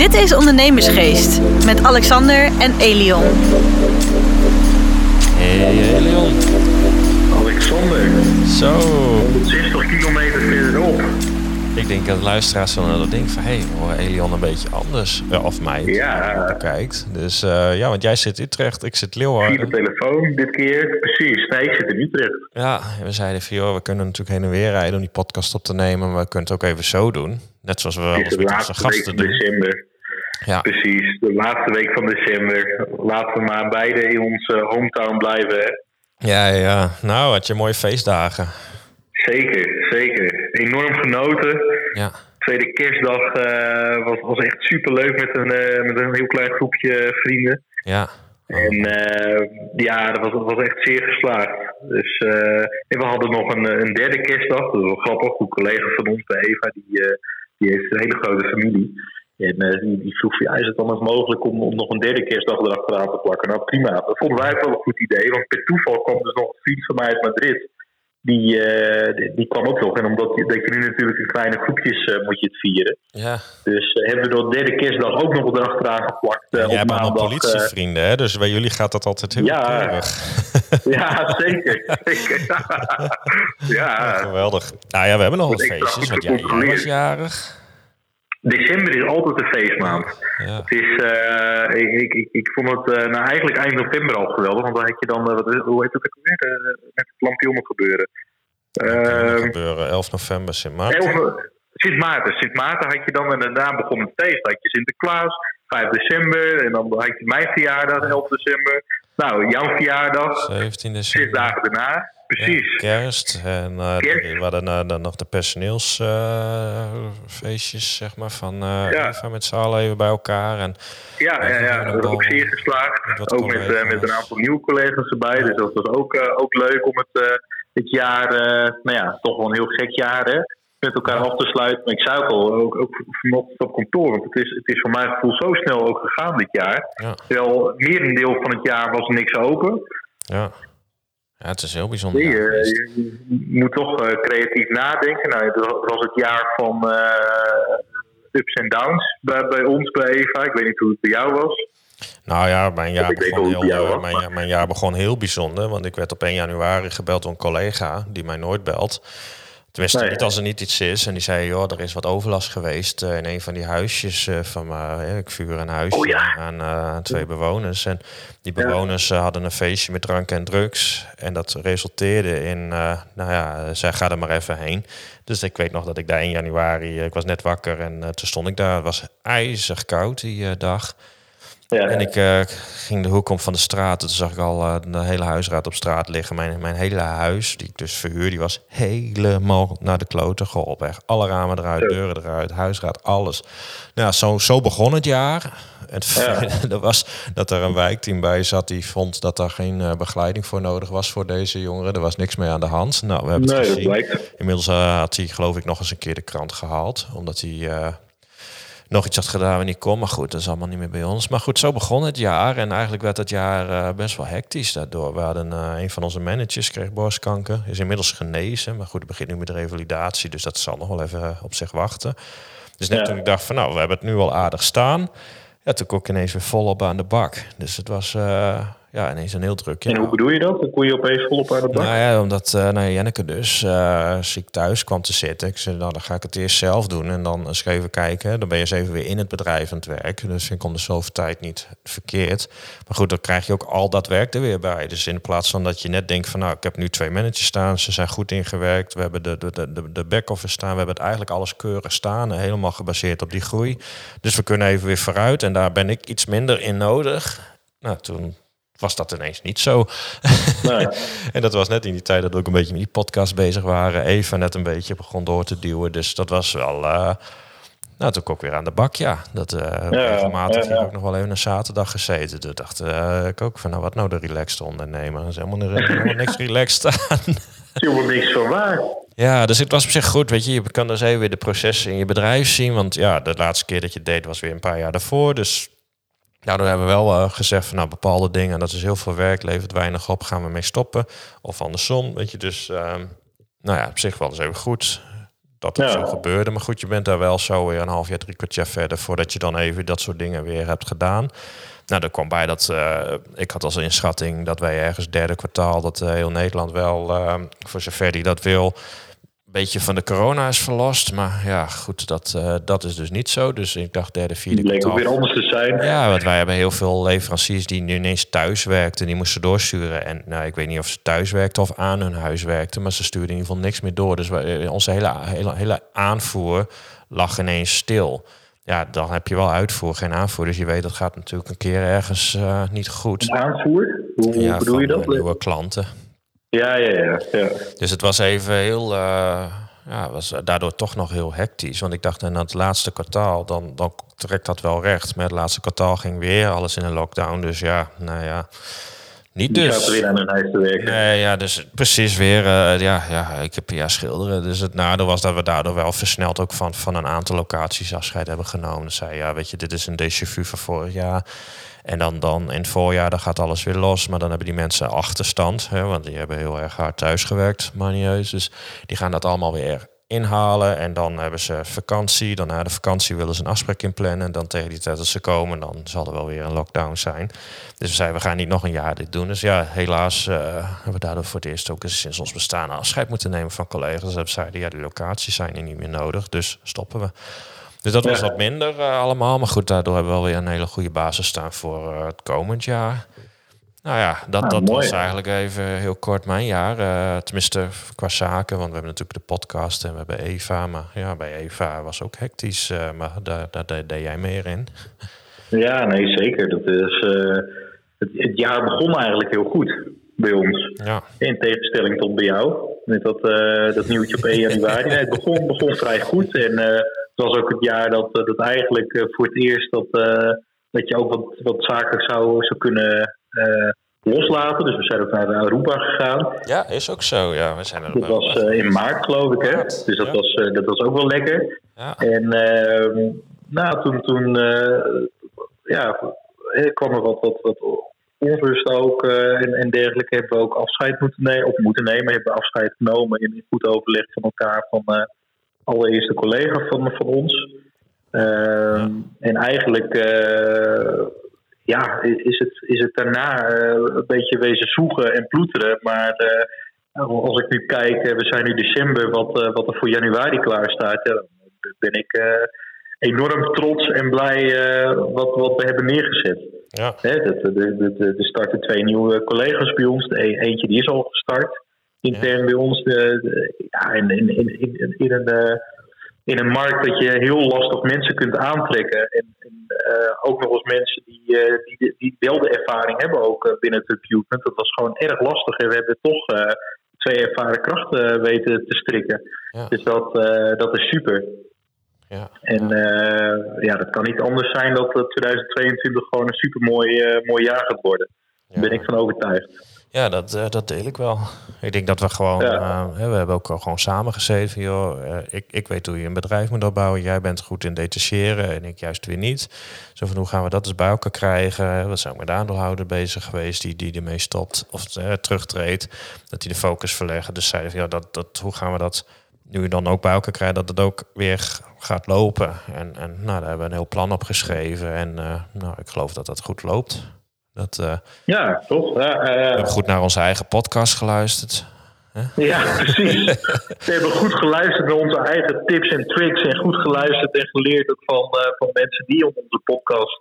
Dit is Ondernemersgeest met Alexander en Elion. Hey Leon. Alexander, Zo. 160 kilometer verderop. Ik denk dat de luisteraars zullen dat denken van... hé, hey, we horen Elion een beetje anders. Ja, of mij Ja, kijkt. Dus eh, ja, want jij zit in Utrecht, ik zit Leeuwarden. de telefoon dit keer. Precies. Nee, ik zit in Utrecht. Ja, we zeiden van joh, we kunnen natuurlijk heen en weer rijden om die podcast op te nemen. Maar we kunnen het ook even zo doen. Net zoals we de met onze gasten van doen. Ja, Precies, de laatste week van december. Laten we maar beide in onze hometown blijven. Hè? ja, ja. Nou, had je mooie feestdagen. Zeker, zeker. Enorm genoten. Ja, Tweede kerstdag eh, was, was echt superleuk met een, eh, met een heel klein groepje vrienden. ja. En eh, ja, dat was, dat was echt zeer geslaagd. Dus, en we hadden nog een, een derde kerstdag. Dat was wel grappig. Een collega van ons, bij Eva, die, die heeft een hele grote familie. En eh, die, die vroeg, ja, is het dan nog mogelijk om, om nog een derde kerstdag erachteraan te plakken? Nou prima, dat vonden wij ook wel een goed idee. Want per toeval kwam dus nog een vriend van mij uit Madrid. Die, eh, die, die kwam ook nog. En omdat je, dat je nu natuurlijk in kleine groepjes eh, moet je het vieren. Ja, Dus hebben we de derde kerstdag ook nog erachteraan geplakt. jij op hebt allemaal politievrienden, hè? Dus bij jullie gaat dat altijd heel Ja. keurig. Ja, zeker. zeker. ja, Geweldig. Nou ja, we hebben nog wat feestjes. Want jij, jij was jarig. December is altijd een feestmaand. Ja. Het is, eh, ik, ik, ik, ik vond het uh, nou, eigenlijk eind november al geweldig. Want dan had je dan, uh, wat, hoe heet het ook alweer? Uh, met het lampionnen gebeuren. Uh, gebeuren, 11 november, Sint Maarten. 11, Sint Maarten. Sint Maarten had je dan en daarna begon het feest. Dan had je Sinterklaas, 5 december. En dan had je mijn verjaardag, 11 december. Nou, jouw verjaardag, 17 december. zes dagen daarna. Precies. Kerst. En kerst. we hadden uh, dan nog de personeelsfeestjes, zeg maar, van. Eva met z'n allen even bij elkaar. En, ja, ja, ja. dat was ook zeer geslaagd. Ook met, met een aantal nieuwe collega's erbij. Dus dat was ook, ook leuk om het, dit jaar, nou ja, toch wel een heel gek jaar, hè, met elkaar af te sluiten. Maar ik zei ook al, ook, ook vanochtend op kantoor, want het is, het is voor mijn gevoel zo snel ook gegaan dit jaar. Ja. Terwijl merendeel van het jaar was niks open. Ja. Ja, het is heel bijzonder. Nee, uh, je, je, moet toch uh, creatief nadenken. Nou, het was het jaar van uh, ups en downs bij, bij, ons, bij Eva. Ik weet niet hoe het bij jou was. Nou ja, mijn jaar, begon heel, was, mijn, mijn jaar begon heel bijzonder. Want ik werd op 1 januari gebeld door een collega die mij nooit belt. Tenminste, nee. niet als er niet iets is. En die zei, joh, er is wat overlast geweest uh, in een van die huisjes uh, van me. Ik vuur een huisje oh, ja. aan uh, twee bewoners. En die bewoners ja. hadden een feestje met drank en drugs. En dat resulteerde in, nou ja, zij gaat er maar even heen. Dus ik weet nog dat ik daar 1 januari, ik was net wakker en toen stond ik daar. Het was ijzig koud die dag. Ja, en ik uh, ging de hoek om van de straat. Toen zag ik al uh, de hele huisraad op straat liggen. Mijn, mijn hele huis, die ik dus verhuur, die was helemaal naar de kloten geholpen. Echt alle ramen eruit, deuren eruit, huisraad, alles. Nou, zo, zo begon het jaar. Het ja. er was dat er een wijkteam bij zat die vond dat er geen uh, begeleiding voor nodig was voor deze jongeren. Er was niks mee aan de hand. Nou, we hebben nee, het gezien. Inmiddels had hij geloof ik nog eens een keer de krant gehaald. Omdat hij nog iets had gedaan waar niet kon. Maar goed, dat is allemaal niet meer bij ons. Maar goed, zo begon het jaar. En eigenlijk werd het jaar uh, best wel hectisch daardoor. We hadden uh, een van onze managers kreeg borstkanker. Is inmiddels genezen. Maar goed, het begint nu met de revalidatie. Dus dat zal nog wel even op zich wachten. Dus net ja. toen ik dacht van nou, we hebben het nu al aardig staan. Ja, toen kon ik ineens weer volop aan de bak. Dus het was uh, ja, ineens een heel druk jaar. En hoe bedoel je dat? Dan kon je opeens volop aan de bak? Nou ja, omdat uh, nou, Jenneke dus uh, ziek thuis kwam te zitten. Ik zei, nou dan ga ik het eerst zelf doen. En dan eens even kijken. Dan ben je eens even weer in het bedrijf aan het werk. Dus ik kon de zoveel tijd niet verkeerd. Maar goed, dan krijg je ook al dat werk er weer bij. Dus in plaats van dat je net denkt van... nou, ik heb nu twee managers staan. Ze zijn goed ingewerkt. We hebben de, de, de, de back-office staan. We hebben het eigenlijk alles keurig staan. Helemaal gebaseerd op die groei. Dus we kunnen even weer vooruit. En daar ben ik iets minder in nodig. Nou, toen was dat ineens niet zo. Nee. en dat was net in die tijd dat we ook een beetje met die podcast bezig waren. Eva net een beetje begon door te duwen. Dus dat was wel... Uh, nou, toen ook weer aan de bak, ja. Dat uh, ja, regelmatig ja, ja. ook nog wel even een zaterdag gezeten. Toen dacht uh, ik ook van, nou, wat nou de relaxed ondernemer? Er is helemaal, helemaal niks relaxed aan. Helemaal niks van waar. Ja, dus het was op zich goed, weet je. Je kan dus even weer de processen in je bedrijf zien. Want ja, de laatste keer dat je deed was weer een paar jaar daarvoor. Dus nou, dan hebben we wel uh, gezegd van nou, bepaalde dingen, dat is heel veel werk, levert weinig op, gaan we mee stoppen. Of andersom, weet je. Dus uh, nou ja, op zich wel eens even goed. dat het zo gebeurde. Maar goed, je bent daar wel zo weer een half jaar, drie kwartier verder voordat je dan even dat soort dingen weer hebt gedaan. Nou, er kwam bij dat uh, ik had als inschatting dat wij ergens derde kwartaal dat uh, heel Nederland wel, uh, voor zover die dat wil, beetje van de corona is verlost. Maar ja, goed, dat, uh, dat is dus niet zo. Dus ik dacht derde, vierde Het leek ook weer anders te zijn. Ja, want wij hebben heel veel leveranciers die nu ineens thuis werkten. Die moesten doorsturen. En nou, ik weet niet of ze thuis werkten of aan hun huis werkten. Maar ze stuurden in ieder geval niks meer door. Dus wij, onze hele, hele, hele aanvoer lag ineens stil. Ja, dan heb je wel uitvoer, geen aanvoer. Dus je weet, dat gaat natuurlijk een keer ergens uh, niet goed. Aanvoer? Hoe ja, bedoel je dat? Nieuwe klanten. Ja, ja, ja, ja. Dus het was even heel, uh, ja, was daardoor toch nog heel hectisch. Want ik dacht, in het laatste kwartaal, dan, dan trekt dat wel recht. Maar het laatste kwartaal ging weer alles in een lockdown. Dus ja, nou ja. Niet Die dus. gaat weer aan hun huis te werken. Nee, ja, dus precies weer. Uh, ja, ja, ik heb ja schilderen. Dus het nadeel was dat we daardoor wel versneld ook van, van een aantal locaties afscheid hebben genomen. Zei ja, weet je, dit is een déjà vu van vorig jaar. En dan, dan in het voorjaar dan gaat alles weer los. Maar dan hebben die mensen achterstand. Hè, want die hebben heel erg hard thuisgewerkt, manieus. Dus die gaan dat allemaal weer inhalen. En dan hebben ze vakantie. Dan na de vakantie willen ze een afspraak inplannen. En dan tegen die tijd dat ze komen, dan zal er wel weer een lockdown zijn. Dus we zeiden, we gaan niet nog een jaar dit doen. Dus ja, helaas uh, hebben we daardoor voor het eerst ook eens sinds ons bestaan afscheid moeten nemen van collega's. Dat zeiden, ja, die locaties zijn er niet meer nodig. Dus stoppen we. Dus dat was wat minder uh, allemaal. Maar goed, daardoor hebben we wel weer een hele goede basis staan voor uh, het komend jaar. Nou ja, dat, Ah, dat mooi. was eigenlijk even heel kort mijn jaar. Uh, tenminste, qua zaken. Want we hebben natuurlijk de podcast en we hebben Eva. Maar ja, bij Eva was ook hectisch. Maar daar, daar, daar deed jij meer in. Ja, nee, zeker. Dat is, het, het, jaar begon eigenlijk heel goed bij ons. Ja. In tegenstelling tot bij jou. Met dat, dat nieuwtje op 1 januari. Nee, het begon, begon vrij goed. En het was ook het jaar dat, dat eigenlijk voor het eerst dat, dat je ook wat, wat zaken zou, zou kunnen loslaten. Dus we zijn ook naar Aruba gegaan. Ja, is ook zo. Ja, we zijn er dat was in maart, geloof ik. Hè? Dus dat, ja. was, dat was ook wel lekker. Ja. En ehm, nou, toen, toen ja, kwam er wat, wat, wat onrust ook uh, en, en, dergelijke. Hebben we ook afscheid moeten nemen, of moeten nemen. Hebben we afscheid genomen in goed overleg van elkaar van uh, allereerste collega van, van ons. Ja. En eigenlijk uh, ja, is, het, is het daarna uh, een beetje wezen zoeken en ploeteren. Maar als ik nu kijk, we zijn nu december, wat, wat er voor januari klaar staat, ja, ben ik enorm trots en blij wat, wat we hebben neergezet. Ja. De starten twee nieuwe collega's bij ons. De e- eentje die is al gestart intern bij ons. De, de, ja, in, in, in, in, een, uh, in een markt dat je heel lastig mensen kunt aantrekken. En, uh, ook nog eens mensen die, die, die wel de ervaring hebben ook binnen het recruitment. Dat was gewoon erg lastig. En we hebben toch twee ervaren krachten weten te strikken. Ja. Dus dat, dat is super. Ja, en ja. Uh, ja, dat kan niet anders zijn dat 2022 gewoon een supermooi uh, mooi jaar gaat worden. Daar ben ik van overtuigd. Ja, dat, uh, dat deel ik wel. Ik denk dat we gewoon, ja. we hebben ook al gewoon samen gezeten. Joh. ik, ik weet hoe je een bedrijf moet opbouwen. Jij bent goed in detacheren en ik juist weer niet. Zo van hoe gaan we dat eens bij elkaar krijgen? We zijn ook met de aandeelhouder bezig geweest die, die ermee stopt of terugtreedt. Dat die de focus verleggen. Dus zeiden van ja, dat, dat, hoe gaan we dat nu dan ook bij elkaar krijgen, dat het ook weer gaat lopen. En, en nou, daar hebben we een heel plan op geschreven. En nou, ik geloof dat dat goed loopt. Dat, uh, ja, toch? Ja, we hebben goed naar onze eigen podcast geluisterd. Huh? Ja, precies. we hebben goed geluisterd naar onze eigen tips en tricks. En goed geluisterd en geleerd ook van, van mensen die op onze podcast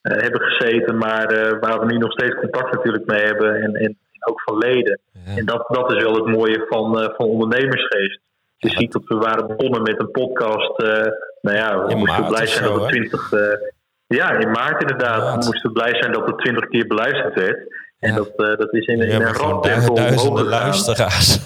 hebben gezeten. Maar waar we nu nog steeds contact natuurlijk mee hebben. En, en ook van leden. En dat, dat is wel het mooie van, van ondernemersgeest. Je ziet dat we waren begonnen met een podcast. Nou ja, we moesten blij zijn dat het 20. Ja, in maart inderdaad. Maart. We moesten blij zijn dat het 20 keer beluisterd werd. En ja. dat, uh, dat is in, in een randtempo Duizenden luisteraars.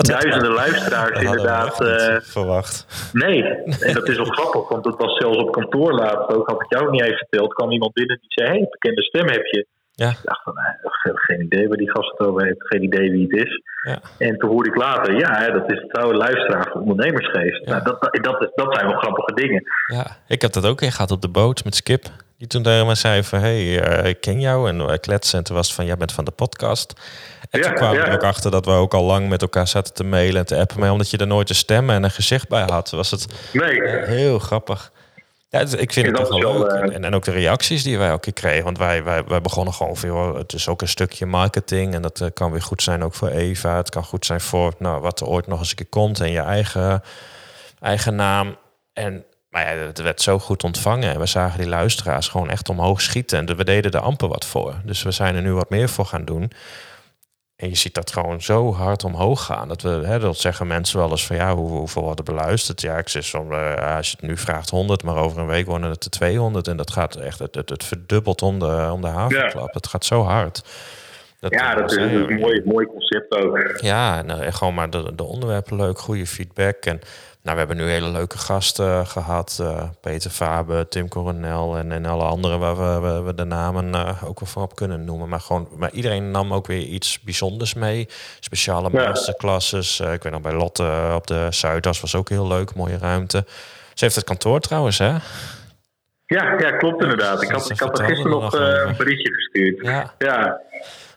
duizenden luisteraars, inderdaad. Uh, verwacht. Nee, en dat is wel grappig, want het was zelfs op kantoor laatst ook. Had ik jou niet even verteld. kwam iemand binnen die zei: Hé, hey, bekende stem heb je. Ja. Ik dacht van, nou, geen idee waar die gast het over heeft. Geen idee wie het is. Ja. En toen hoorde ik later, ja, dat is het trouwe luisteraar van ondernemersgeest. Ja. Nou, dat, dat, dat, dat zijn wel grappige dingen. Ja, ik heb dat ook een gehad op de boot met Skip. Die toen tegen mij zei van, hey, eh, ik ken jou. En wij kletsen. En toen was het van, jij bent van de podcast. En Ja, toen kwamen we er ook achter dat we ook al lang met elkaar zaten te mailen en te appen. Maar omdat je er nooit een stem en een gezicht bij had, was het Nee, eh, heel grappig. Ja, het- ik vind het wel leuk. eh, En, en ook de reacties die wij elke keer kregen. Want wij, wij, wij begonnen gewoon veel. Het is ook een stukje marketing. En dat eh, kan weer goed zijn ook voor Eva. Het kan goed zijn voor nou, wat er ooit nog eens een keer komt. En je eigen, eigen naam. En maar ja, het werd zo goed ontvangen. En we zagen die luisteraars gewoon echt omhoog schieten. En we deden er amper wat voor. Dus we zijn er nu wat meer voor gaan doen. En je ziet dat gewoon zo hard omhoog gaan. Dat we, hè, dat zeggen mensen wel eens van ja, hoe, hoeveel worden beluisterd? Ja, ik zeg zo, eh, als je het nu vraagt 100, maar over een week worden het er 200. En dat gaat echt, het, het, het verdubbelt om de, om de havenklap. Het gaat zo hard. Dat, ja, dat is, een mooi, mooi concept ook. ja, eh, gewoon maar de, de onderwerpen leuk, goede feedback. En nou, we hebben nu hele leuke gasten gehad. eh, Peter Faber, Tim Coronel en, en alle anderen waar we, we, we de namen eh, ook wel van op kunnen noemen. Maar, gewoon, maar iedereen nam ook weer iets bijzonders mee. Speciale Ja. masterclasses. Eh, ik weet nog bij Lotte eh, op de Zuidas was ook heel leuk, mooie ruimte. Ze heeft het kantoor trouwens, hè? Ja, ja klopt inderdaad. Ik had, ik had er gisteren er nog eh, een berichtje gestuurd. Ja, Ja,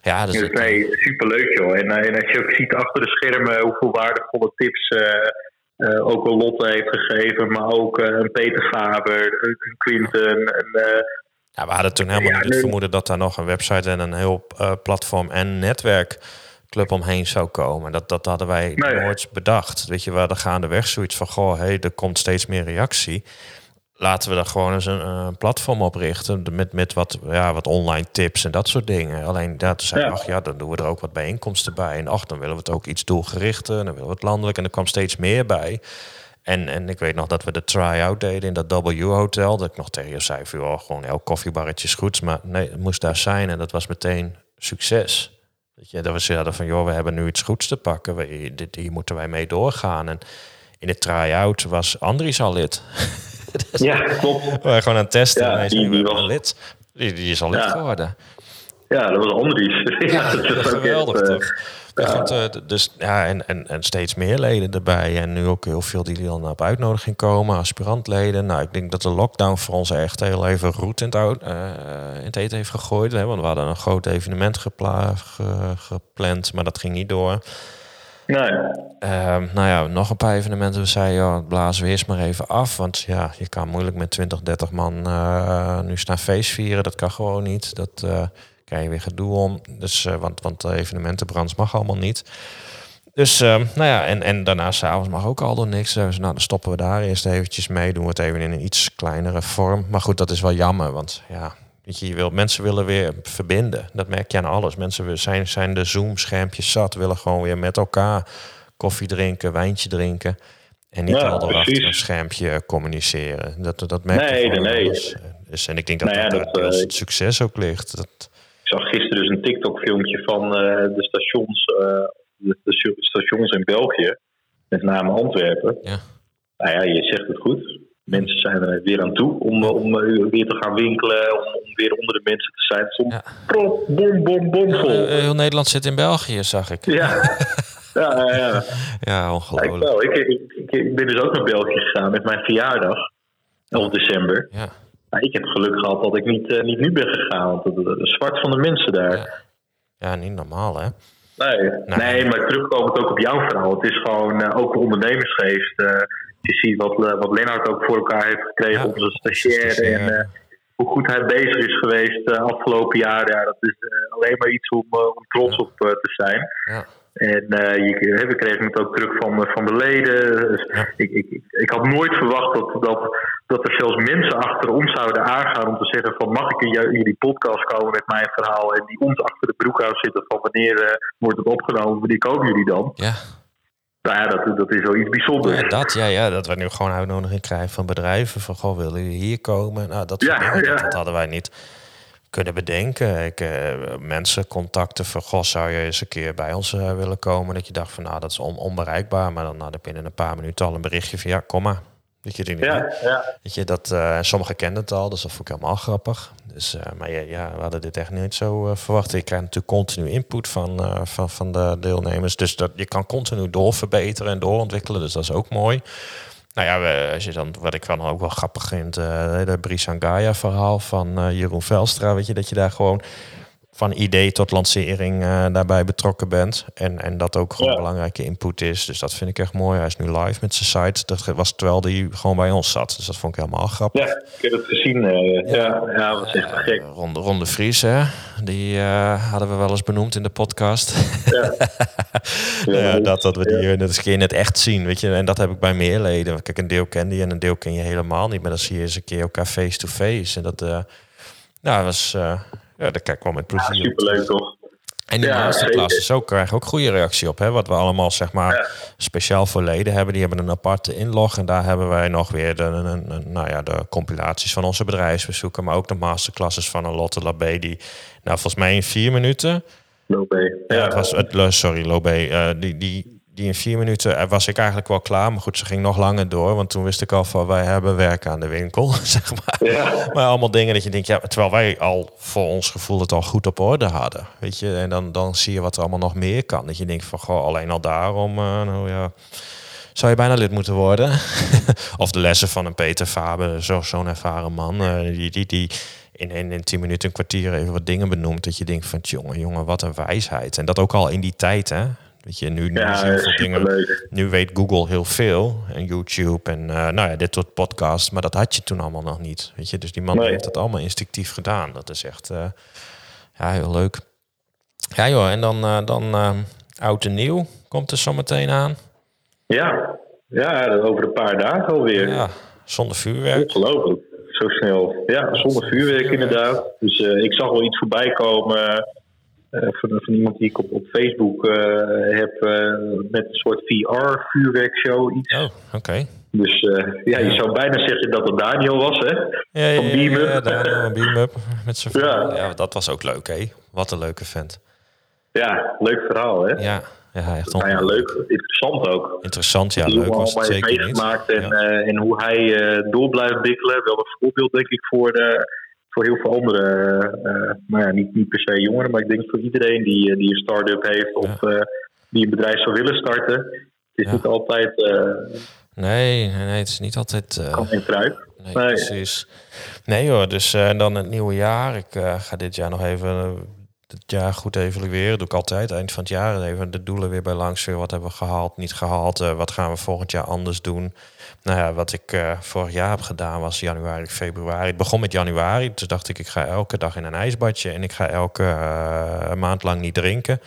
ja dus dus ik- nee, superleuk joh. En, eh, en als je ook ziet achter de schermen hoeveel waardevolle tips eh, eh, ook al Lotte heeft gegeven, maar ook een Peter Faber, een Quinten, een, Ja, we hadden toen helemaal Ja, niet het vermoeden dat daar nog een website en een heel platform en netwerkclub omheen zou komen. Dat, dat hadden wij Nee. nooit bedacht. Weet je, we hadden gaandeweg zoiets van, goh, hey, er komt steeds meer reactie. Laten we daar gewoon eens een, een platform op richten met, met wat, ja, wat online tips en dat soort dingen. Alleen dat zei, Ja. ach ja, dan doen we er ook wat bijeenkomsten bij. En ach, dan willen we het ook iets doelgerichter, dan willen we het landelijk. En er kwam steeds meer bij. En, en ik weet nog dat we de try-out deden in dat W-hotel. Dat ik nog tegen je zei, van, joh, gewoon elk koffiebarretje is goed. Maar nee, het moest daar zijn en dat was meteen succes. Weet je, dat we zeiden van, joh, we hebben nu iets goeds te pakken. We, dit, hier moeten wij mee doorgaan. En in de try-out was Andries al lid. ja, klopt. We waren gewoon aan het testen. Ja, en hij die- zei, die "We hebben was- lid. Die, die is al lid geworden. Ja, dat was Andries. Ja, dat is geweldig echt, eh, toch? Ja, eh, dus, ja, en, en, en steeds meer leden erbij. En nu ook heel veel die dan op uitnodiging komen, aspirantleden. Nou, ik denk dat de lockdown voor ons echt heel even roet in het, oud- eh, in het eten heeft gegooid. Hè? Want we hadden een groot evenement gepla- ge- gepland, maar dat ging niet door. Nee, Ehm, nou ja, nog een paar evenementen. We zeiden, ja, blazen we eerst maar even af. Want ja, je kan moeilijk met 20, 30 man eh, nu staan feest vieren. Dat kan gewoon niet. Dat eh krijg je weer gedoe om. Dus, eh, want, want de evenementenbranche mag allemaal niet. Dus, ehm, nou ja, en, en daarna s'avonds mag ook al door niks. Dus, nou, dan stoppen we daar eerst eventjes mee. Doen we het even in een iets kleinere vorm. Maar goed, dat is wel jammer. Want ja, weet je, je wil, mensen willen weer verbinden. Dat merk je aan alles. Mensen zijn, zijn de Zoom-schermpjes zat. Willen gewoon weer met elkaar koffie drinken, wijntje drinken. En niet Ja, al door achter een schermpje communiceren. Dat, dat merk je Nee, gewoon nee, nee. alles. Dus, en ik denk dat Nou ja, dat, dat, deels eh, het succes ook ligt. Dat, Ik zag gisteren dus een TikTok-filmpje van eh, de, stations, eh, de, de stations in België, met name Antwerpen. Ja. Nou ja, je zegt het goed. Mensen zijn er weer aan toe om, eh, om eh, weer te gaan winkelen, om, om weer onder de mensen te zijn. Soms Ja. prop, bom, bom, bom vol. Eh, heel Nederland zit in België, zag ik. ja. Ja, ja, ja. Ongelooflijk. Ik, ik, ik, ik ben dus ook naar België gegaan met mijn verjaardag, 11 december. Ja. Nou, ik heb geluk gehad dat ik niet, niet nu ben gegaan, want het het zwart van de mensen daar. Ja. niet normaal, hè? Nee. Nee. nee, maar terugkomend ook op jouw verhaal. Het is gewoon ook de ondernemersgeest. Je ziet wat, eh, wat Lennart ook voor elkaar heeft gekregen, Ja, onze stagiair. En eh, hoe goed hij bezig is geweest de afgelopen jaren. Ja, dat is eh, alleen maar iets om, eh, om trots op eh, te zijn. Ja. En eh, je, we kregen het ook terug van, eh, van de leden. Dus Ja. ik, ik, ik, had nooit verwacht dat, dat, dat er zelfs mensen achter ons zouden aangaan om te zeggen van mag ik in jullie podcast komen met mijn verhaal en die ons achter de broek aan zitten van wanneer eh, wordt het opgenomen, wanneer komen jullie dan? Ja, Nou ja, dat, dat is wel iets bijzonders. ja, dat, ja, ja, dat we nu gewoon uitnodiging krijgen van bedrijven. Van, goh, willen jullie hier komen? Nou, dat, soort Ja, dingen, dat, ja. dat hadden wij niet kunnen bedenken. Ik, eh, mensen contacten van, goh, zou je eens een keer bij ons eh, willen komen? Dat je dacht van, nou, dat is on- onbereikbaar. Maar dan had ik binnen een paar minuten al een berichtje van, ja, kom maar. Je, Ja, ja. Weet je, dat, eh, sommigen kenden het al, dus dat vond ik helemaal grappig. Dus, eh, maar ja, ja, we hadden dit echt niet zo eh, verwacht. Je krijgt natuurlijk continu input van, van, van de deelnemers. Dus dat, je kan continu doorverbeteren en doorontwikkelen. Dus dat is ook mooi. Nou ja, we, als je dan, wat ik dan ook wel grappig vind, eh de Brisangaya verhaal van Jeroen Velstra. Weet je, dat je daar gewoon van idee tot lancering eh, daarbij betrokken bent. En, en dat ook gewoon Ja. belangrijke input is. Dus dat vind ik echt mooi. Hij is nu live met zijn site. Dat was terwijl hij gewoon bij ons zat. Dus dat vond ik helemaal grappig. ja, ik heb het gezien. eh, ja, ja, dat was echt gek. Eh, Ronde, Ronde Vries, hè? die eh, hadden we wel eens benoemd in de podcast. Ja. ja, dat, dat we die net eens een keer in het echt zien. Weet je? En dat heb ik bij meer leden. Kijk, een deel ken je en een deel ken je helemaal niet. Maar dan zie je eens een keer elkaar face-to-face. En dat, eh nou, was, eh, ja, daar kijk ik wel met plezier. superleuk toch? En die Ja, masterclasses ook krijgen ook goede reactie op. Hè? Wat we allemaal zeg maar Ja. speciaal voor leden hebben. Die hebben een aparte inlog. En daar hebben wij nog weer de, een- nou ja, de compilaties van onze bedrijfsbezoeken. Maar ook de masterclasses van een Lotte Labé. Die nou volgens mij in vier minuten. Lopé. Ja, het was het, le- sorry, Lobé. eh, die, die, die in vier minuten eh, was ik eigenlijk wel klaar. Maar goed, ze ging nog langer door. Want toen wist ik al van wij hebben werk aan de winkel. Zeg maar. Ja. Maar allemaal dingen dat je denkt, ja, terwijl wij al voor ons gevoel het al goed op orde hadden. Weet je, en dan, dan zie je wat er allemaal nog meer kan. Dat je denkt van, goh, alleen al daarom, eh, nou ja, zou je bijna lid moeten worden. of de lessen van een Peter Faber, zo, zo'n ervaren man, eh, die, die, die in, in, in tien minuten, een kwartier even wat dingen benoemt. Dat je denkt van, jongen, jongen, wat een wijsheid. En dat ook al in die tijd, hè. Weet je, nu, nu Ja, zie je veel dingen nu weet Google heel veel en YouTube en eh, nou ja, dit soort podcasts, maar dat had je toen allemaal nog niet. Weet je, dus die man Nee. heeft dat allemaal instinctief gedaan. Dat is echt eh, ja, heel leuk. Ja joh, en dan, eh, dan oud en nieuw komt er zometeen aan. Ja. ja, over een paar dagen alweer. Ja, zonder vuurwerk. Ongelooflijk. Zo snel. Ja, zonder vuurwerk inderdaad. Dus ik zag wel iets voorbij komen van, van iemand die ik op, op Facebook eh, heb eh, met een soort VR-vuurwerkshow iets. Oh, oké. Dus eh, ja, je zou bijna zeggen dat het Daniel was, hè? Ja, ja, Van Beam Up. ja, Daniel van Beam Up met zijn Ja. dat was ook leuk, hè? Wat een leuke vent. Ja, leuk verhaal, hè? Ja, ja echt Nou ja, leuk. Interessant ook. Interessant, ja, Die leuk was het zeker niet. En, eh, en hoe hij eh, door blijft bikkelen. Wel een voorbeeld, denk ik, voor, de, voor heel veel andere. eh nou ja, niet, niet per se jongeren, maar ik denk voor iedereen die, eh, die een start-up heeft of eh, die een bedrijf zou willen starten. Het is Ja. niet altijd Nee, nee, nee, het is niet altijd... kan en kruik. Nee, Nee. precies. Nee hoor, dus dan het nieuwe jaar. Ik ga dit jaar nog even het jaar goed evalueren. Doe ik altijd. Eind van het jaar even de doelen weer bij langs. Wat hebben we gehaald, niet gehaald. eh, wat gaan we volgend jaar anders doen? Nou ja, wat ik eh, vorig jaar heb gedaan was januari, februari. Het begon met januari. Toen dacht ik, ik ga elke dag in een ijsbadje. En ik ga elke eh, maand lang niet drinken.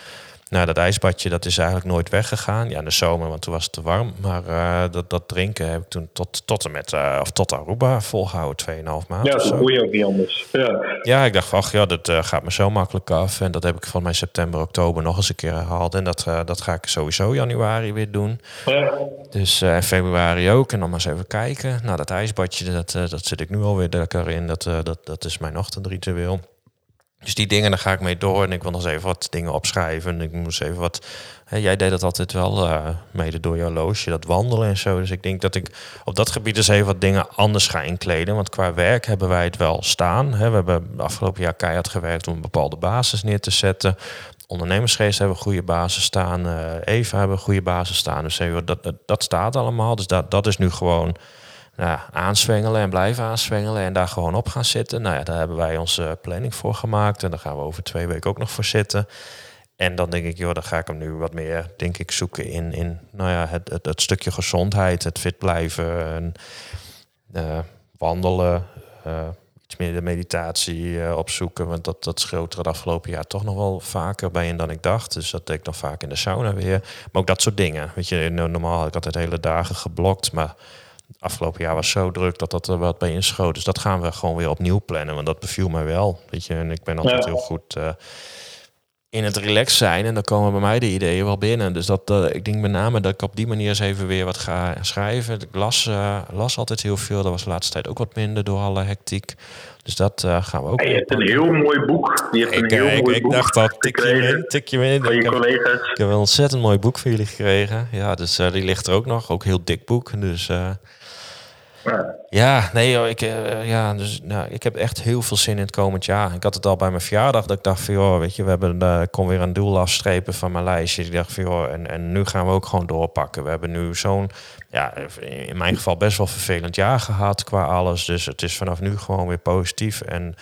Nou, dat ijsbadje dat is eigenlijk nooit weggegaan. Ja, in de zomer, want toen was het te warm. Maar eh, dat, dat drinken heb ik toen tot, tot en met, eh, of tot Aruba volgehouden, 2,5 maanden. Ja, dat kon je ook niet anders. Ja, Ja, ik dacht van, ach ja, dat eh, gaat me zo makkelijk af. En dat heb ik van mijn september, oktober nog eens een keer herhaald. En dat, dat ga ik sowieso januari weer doen. ja. Dus in februari ook. En dan maar eens even kijken. Nou, dat ijsbadje, dat, dat zit ik nu alweer lekker in. Dat, dat, dat is mijn ochtendritueel. Dus die dingen, daar ga ik mee door. En ik wil nog eens even wat dingen opschrijven. Ik moest even wat... Hè, jij deed dat altijd wel, eh, mede door jouw loosje, dat wandelen en zo. Dus ik denk dat ik op dat gebied dus even wat dingen anders ga inkleden. Want qua werk hebben wij het wel staan. Hè. We hebben afgelopen jaar keihard gewerkt om een bepaalde basis neer te zetten. Ondernemersgeest hebben een goede basis staan. eh, Eva hebben een goede basis staan. Dus dat, dat, dat staat allemaal. Dus dat, dat is nu gewoon nou, ja, aanswengelen en blijven aanswengelen en daar gewoon op gaan zitten. Nou ja, daar hebben wij onze planning voor gemaakt en daar gaan we over twee weken ook nog voor zitten. En dan denk ik, joh, dan ga ik hem nu wat meer, denk ik, zoeken in, in nou ja, het, het, het stukje gezondheid, het fit blijven, en, eh, wandelen, eh, iets meer de meditatie eh, opzoeken. Want dat, dat schoot er het afgelopen jaar toch nog wel vaker bij in dan ik dacht. Dus dat deed ik nog vaak in de sauna weer. Maar ook dat soort dingen. Weet je, no- normaal had ik altijd hele dagen geblokt, maar afgelopen jaar was zo druk dat dat er wat bij inschoot. Dus dat gaan we gewoon weer opnieuw plannen. Want dat beviel mij wel. Weet je, en ik ben altijd Ja. heel goed eh, in het relax zijn. En dan komen bij mij de ideeën wel binnen. Dus dat, ik denk met name dat ik op die manier eens even weer wat ga schrijven. Ik las, eh, las altijd heel veel. Dat was de laatste tijd ook wat minder door alle hectiek. Dus dat eh, gaan we ook En je hebt een heel mooi boek. Je hebt Ik, een heel eh, ik, mooi ik boek dacht al, tik je in, tik je me in. van Ik je heb- collega's. ik heb een ontzettend mooi boek van jullie gekregen. Ja, dus die ligt er ook nog. Ook een heel dik boek. Dus Ja. Nee, ik, eh, ja, dus, nou, ik heb echt heel veel zin in het komend jaar. Ik had het al bij mijn verjaardag dat ik dacht van, joh, weet je, we hebben, uh, ik kon weer een doel afstrepen van mijn lijstje. Ik dacht van, joh, en, en nu gaan we ook gewoon doorpakken. We hebben nu zo'n, ja, in mijn geval best wel vervelend jaar gehad qua alles. Dus het is vanaf nu gewoon weer positief en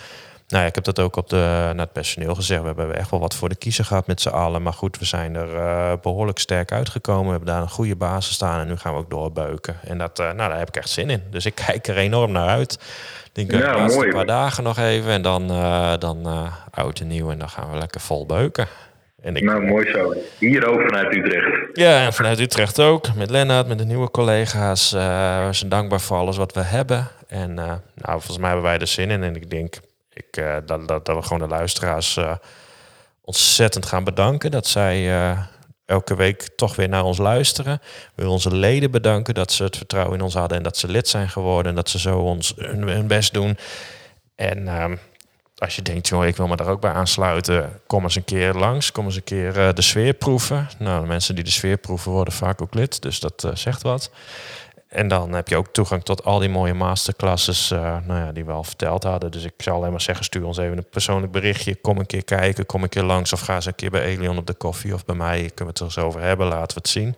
nou ja, ik heb dat ook op de, naar het personeel gezegd. We hebben echt wel wat voor de kiezer gehad met z'n allen. Maar goed, we zijn er uh, behoorlijk sterk uitgekomen. We hebben daar een goede basis staan. En nu gaan we ook doorbeuken. En dat, uh, nou, daar heb ik echt zin in. Dus ik kijk er enorm naar uit. Ik denk, ja, de laatste paar dagen nog even. En dan, uh, dan oud en nieuw. En dan gaan we lekker vol beuken. En ik, nou, mooi zo. Hier ook vanuit Utrecht. Ja, en vanuit Utrecht ook. Met Lennart, met de nieuwe collega's. we zijn dankbaar voor alles wat we hebben. En nou, volgens mij hebben wij er zin in. En ik denk, ik, uh, dat, we gewoon de luisteraars uh, ontzettend gaan bedanken. Dat zij uh, elke week toch weer naar ons luisteren. We willen onze leden bedanken dat ze het vertrouwen in ons hadden en dat ze lid zijn geworden en dat ze zo ons hun, hun best doen. En ehm, als je denkt, joh, ik wil me daar ook bij aansluiten, kom eens een keer langs, kom eens een keer de sfeer proeven. Nou, de mensen die de sfeer proeven worden vaak ook lid, dus dat zegt wat. En dan heb je ook toegang tot al die mooie masterclasses uh, nou ja, die we al verteld hadden. Dus ik zou alleen maar zeggen, stuur ons even een persoonlijk berichtje. Kom een keer kijken, kom een keer langs of ga eens een keer bij Elion op de koffie of bij mij. Kunnen we het er eens over hebben, laten we het zien.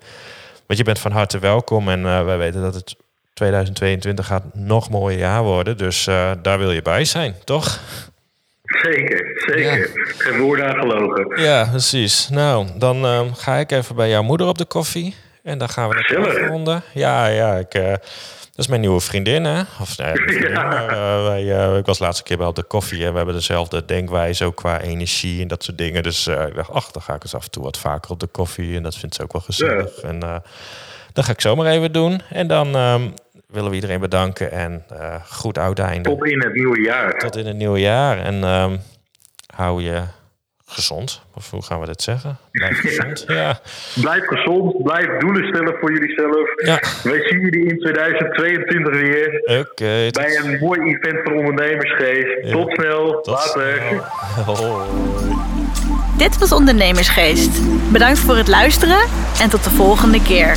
Want je bent van harte welkom en uh, wij weten dat het 2022 gaat nog mooier jaar worden. Dus uh, daar wil je bij zijn, toch? Zeker, zeker. Ja. Geen woorden aan gelogen. Ja, precies. Nou, dan ga ik even bij jouw moeder op de koffie. En dan gaan we naar afronden. Ja, ja, ik, uh, dat is mijn nieuwe vriendin, hè? Of, nee, vriendin, ja. maar, uh, wij, uh, ik was laatste keer bij op de koffie en we hebben dezelfde denkwijze ook qua energie en dat soort dingen. Dus ik dacht, ach, dan ga ik eens af en toe wat vaker op de koffie en dat vindt ze ook wel gezellig. Ja. En dat ga ik zomaar even doen. En dan um, willen we iedereen bedanken en goed oud einde. Tot in het nieuwe jaar. Tot in het nieuwe jaar. En um, hou je gezond. Of hoe gaan we dit zeggen? Blijf gezond. Ja. Blijf gezond. Blijf doelen stellen voor jullie zelf. Ja. Wij zien jullie in 2022 weer. Oké. Okay, bij een mooi event van ondernemersgeest. Ja. Tot snel. Tot Later. Snel. Oh. Dit was Ondernemersgeest. Bedankt voor het luisteren en tot de volgende keer.